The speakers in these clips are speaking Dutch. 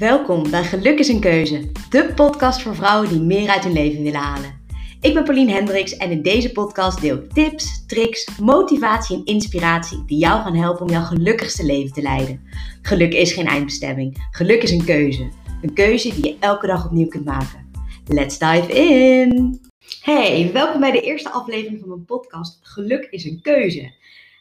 Welkom bij Geluk is een Keuze, de podcast voor vrouwen die meer uit hun leven willen halen. Ik ben Pauline Hendricks en in deze podcast deel ik tips, tricks, motivatie en inspiratie die jou gaan helpen om jouw gelukkigste leven te leiden. Geluk is geen eindbestemming, geluk is een keuze. Een keuze die je elke dag opnieuw kunt maken. Let's dive in! Hey, welkom bij de eerste aflevering van mijn podcast Geluk is een keuze.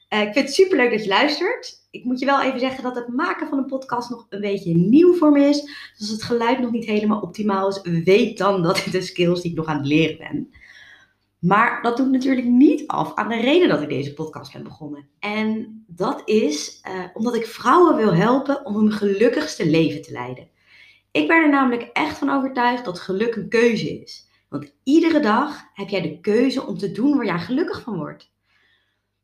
Uh, ik vind het super leuk dat je luistert ik moet je wel even zeggen dat het maken van een podcast nog een beetje nieuw voor me is. Dus als het geluid nog niet helemaal optimaal is, weet dan dat dit de skills die ik nog aan het leren ben. Maar dat doet natuurlijk niet af aan de reden dat ik deze podcast ben begonnen. En dat is uh, omdat ik vrouwen wil helpen om hun gelukkigste leven te leiden. Ik ben er namelijk echt van overtuigd dat geluk een keuze is. Want iedere dag heb jij de keuze om te doen waar jij gelukkig van wordt.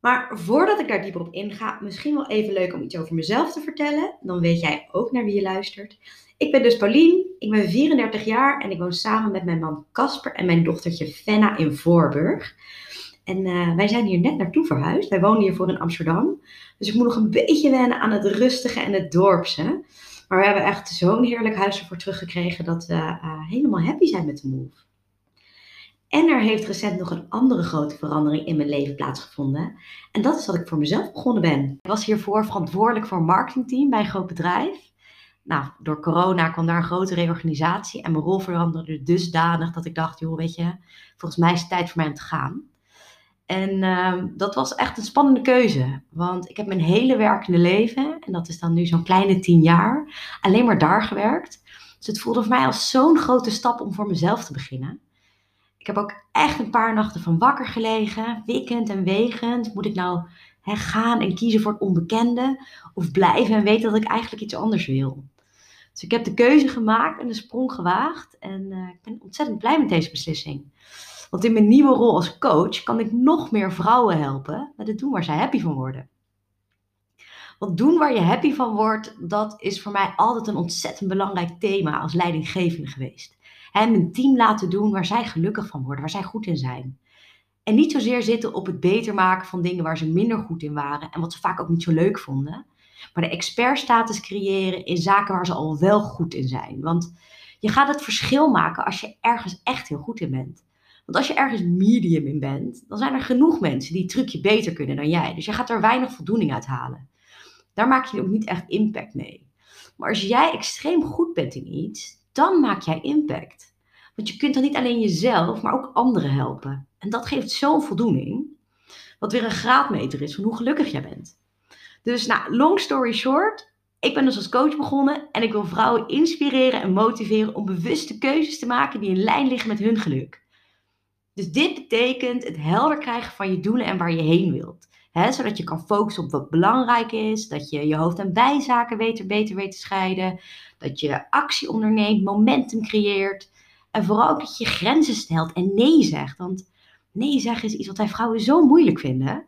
Maar voordat ik daar dieper op inga, misschien wel even leuk om iets over mezelf te vertellen. Dan weet jij ook naar wie je luistert. Ik ben dus Paulien, ik ben 34 jaar en ik woon samen met mijn man Casper en mijn dochtertje Fenna in Voorburg. En uh, wij zijn hier net naartoe verhuisd. Wij wonen hiervoor in Amsterdam. Dus ik moet nog een beetje wennen aan het rustige en het dorpse. Maar we hebben echt zo'n heerlijk huis ervoor teruggekregen dat we uh, helemaal happy zijn met de move. En er heeft recent nog een andere grote verandering in mijn leven plaatsgevonden. En dat is dat ik voor mezelf begonnen ben. Ik was hiervoor verantwoordelijk voor een marketingteam bij een groot bedrijf. Nou, door corona kwam daar een grote reorganisatie en mijn rol veranderde dusdanig dat ik dacht, joh, weet je, volgens mij is het tijd voor mij om te gaan. En uh, dat was echt een spannende keuze, want ik heb mijn hele werkende leven, en dat is dan nu zo'n kleine tien jaar, alleen maar daar gewerkt. Dus het voelde voor mij als zo'n grote stap om voor mezelf te beginnen. Ik heb ook echt een paar nachten van wakker gelegen, wikkend en wegend. Moet ik nou gaan en kiezen voor het onbekende? Of blijven en weten dat ik eigenlijk iets anders wil? Dus ik heb de keuze gemaakt en de sprong gewaagd. En uh, ik ben ontzettend blij met deze beslissing. Want in mijn nieuwe rol als coach kan ik nog meer vrouwen helpen met het doen waar zij happy van worden. Want doen waar je happy van wordt, dat is voor mij altijd een ontzettend belangrijk thema als leidinggevende geweest en een team laten doen waar zij gelukkig van worden, waar zij goed in zijn. En niet zozeer zitten op het beter maken van dingen waar ze minder goed in waren en wat ze vaak ook niet zo leuk vonden. Maar de expertstatus creëren in zaken waar ze al wel goed in zijn. Want je gaat het verschil maken als je ergens echt heel goed in bent. Want als je ergens medium in bent, dan zijn er genoeg mensen die het trucje beter kunnen dan jij. Dus je gaat er weinig voldoening uit halen. Daar maak je ook niet echt impact mee. Maar als jij extreem goed bent in iets, dan maak jij impact. Want je kunt dan niet alleen jezelf, maar ook anderen helpen. En dat geeft zo'n voldoening. Wat weer een graadmeter is van hoe gelukkig jij bent. Dus nou, long story short. Ik ben dus als coach begonnen en ik wil vrouwen inspireren en motiveren om bewuste keuzes te maken die in lijn liggen met hun geluk. Dus dit betekent het helder krijgen van je doelen en waar je heen wilt. Zodat je kan focussen op wat belangrijk is. Dat je je hoofd- en bijzaken beter, beter weet te scheiden. Dat je actie onderneemt, momentum creëert. En vooral dat je grenzen stelt en nee zegt. Want nee zeggen is iets wat wij vrouwen zo moeilijk vinden.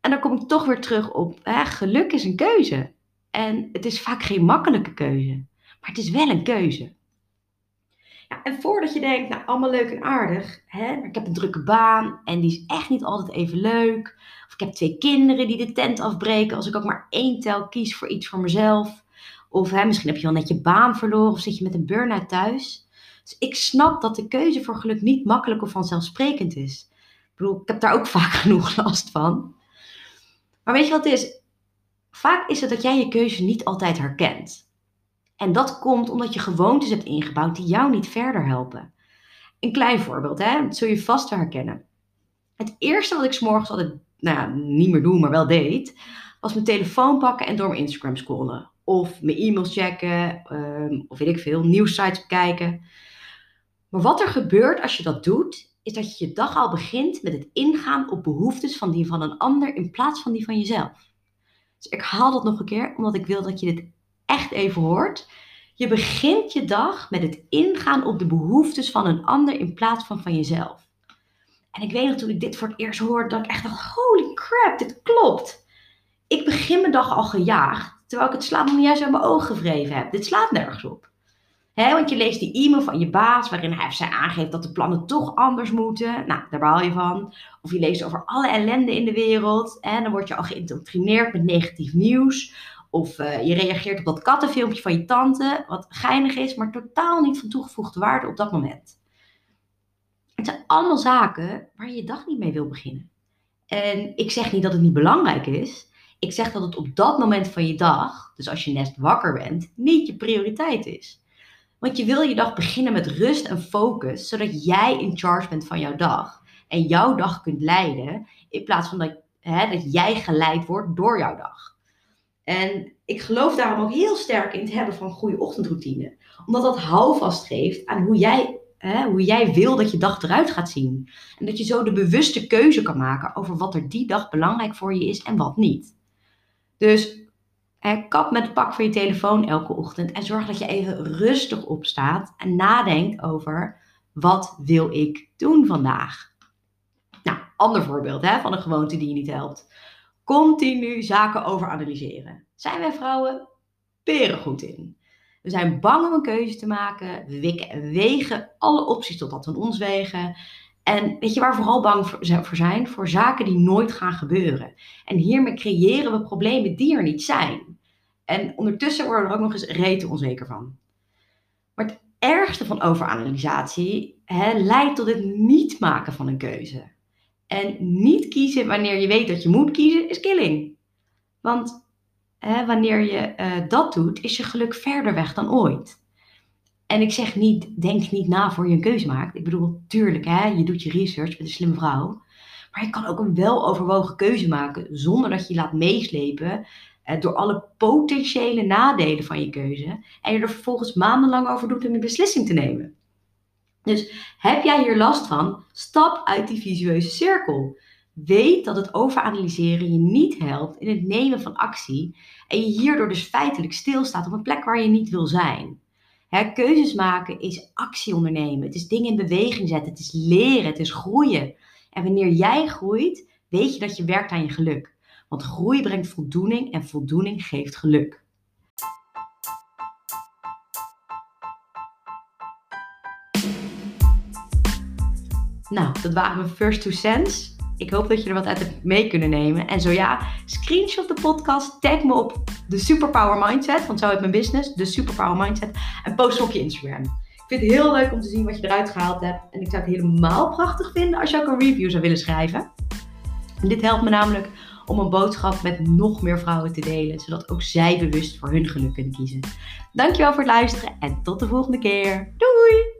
En dan kom ik toch weer terug op, geluk is een keuze. En het is vaak geen makkelijke keuze. Maar het is wel een keuze. Ja, en voordat je denkt, nou allemaal leuk en aardig. Hè, ik heb een drukke baan en die is echt niet altijd even leuk. Ik heb twee kinderen die de tent afbreken als ik ook maar één tel kies voor iets voor mezelf. Of hè, misschien heb je wel net je baan verloren of zit je met een burn-out thuis. Dus ik snap dat de keuze voor geluk niet makkelijk of vanzelfsprekend is. Ik bedoel, ik heb daar ook vaak genoeg last van. Maar weet je wat het is? Vaak is het dat jij je keuze niet altijd herkent. En dat komt omdat je gewoontes hebt ingebouwd die jou niet verder helpen. Een klein voorbeeld, hè? zul je vast herkennen. Het eerste wat ik s'morgens altijd nou ja, niet meer doe, maar wel deed, was mijn telefoon pakken en door mijn Instagram scrollen. Of mijn e-mails checken, um, of weet ik veel, nieuwsites bekijken. Maar wat er gebeurt als je dat doet, is dat je je dag al begint met het ingaan op behoeftes van die van een ander in plaats van die van jezelf. Dus ik haal dat nog een keer, omdat ik wil dat je dit echt even hoort. Je begint je dag met het ingaan op de behoeftes van een ander in plaats van van jezelf. En ik weet nog toen ik dit voor het eerst hoorde, dat ik echt dacht, holy crap, dit klopt. Ik begin mijn dag al gejaagd, terwijl ik het slaap nog niet uit mijn ogen gevreven heb. Dit slaat nergens op want je leest die e-mail van je baas waarin hij of zij aangeeft dat de plannen toch anders moeten. Nou, daar baal je van. Of je leest over alle ellende in de wereld. En dan word je al geïndoctrineerd met negatief nieuws. Of eh, je reageert op dat kattenfilmpje van je tante, wat geinig is, maar totaal niet van toegevoegde waarde op dat moment. Het zijn allemaal zaken waar je je dag niet mee wil beginnen. En ik zeg niet dat het niet belangrijk is. Ik zeg dat het op dat moment van je dag, dus als je net wakker bent, niet je prioriteit is. Want je wil je dag beginnen met rust en focus, zodat jij in charge bent van jouw dag. En jouw dag kunt leiden, in plaats van dat, hè, dat jij geleid wordt door jouw dag. En ik geloof daarom ook heel sterk in het hebben van een goede ochtendroutine. Omdat dat houvast geeft aan hoe jij, hè, hoe jij wil dat je dag eruit gaat zien. En dat je zo de bewuste keuze kan maken over wat er die dag belangrijk voor je is en wat niet. Dus kap met het pak van je telefoon elke ochtend en zorg dat je even rustig opstaat en nadenkt over wat wil ik doen vandaag. Nou, ander voorbeeld hè, van een gewoonte die je niet helpt continu zaken overanalyseren. Zijn wij vrouwen peren goed in? We zijn bang om een keuze te maken. We wikken en wegen alle opties totdat we ons wegen. En weet je waar we vooral bang voor zijn? Voor zaken die nooit gaan gebeuren. En hiermee creëren we problemen die er niet zijn. En ondertussen worden we er ook nog eens rete onzeker van. Maar het ergste van overanalysatie hè, leidt tot het niet maken van een keuze. En niet kiezen wanneer je weet dat je moet kiezen, is killing. Want wanneer je eh, dat doet, is je geluk verder weg dan ooit. En ik zeg niet, denk niet na voor je een keuze maakt. Ik bedoel, tuurlijk, hè, je doet je research, met een slimme vrouw. Maar je kan ook een weloverwogen keuze maken zonder dat je je laat meeslepen eh, door alle potentiële nadelen van je keuze. En je er vervolgens maandenlang over doet om een beslissing te nemen. Dus heb jij hier last van? Stap uit die visueuze cirkel. Weet dat het overanalyseren je niet helpt in het nemen van actie en je hierdoor dus feitelijk stilstaat op een plek waar je niet wil zijn. keuzes maken is actie ondernemen. Het is dingen in beweging zetten. Het is leren. Het is groeien. En wanneer jij groeit, weet je dat je werkt aan je geluk. Want groei brengt voldoening en voldoening geeft geluk. Nou, dat waren mijn first two cents. Ik hoop dat je er wat uit hebt mee kunnen nemen. En zo ja, screenshot de podcast, tag me op de Superpower Mindset, want zo heet mijn business, de Superpower Mindset, en post op je Instagram. Ik vind het heel leuk om te zien wat je eruit gehaald hebt. En ik zou het helemaal prachtig vinden als je ook een review zou willen schrijven. En dit helpt me namelijk om een boodschap met nog meer vrouwen te delen, zodat ook zij bewust voor hun geluk kunnen kiezen. Dankjewel voor het luisteren en tot de volgende keer. Doei!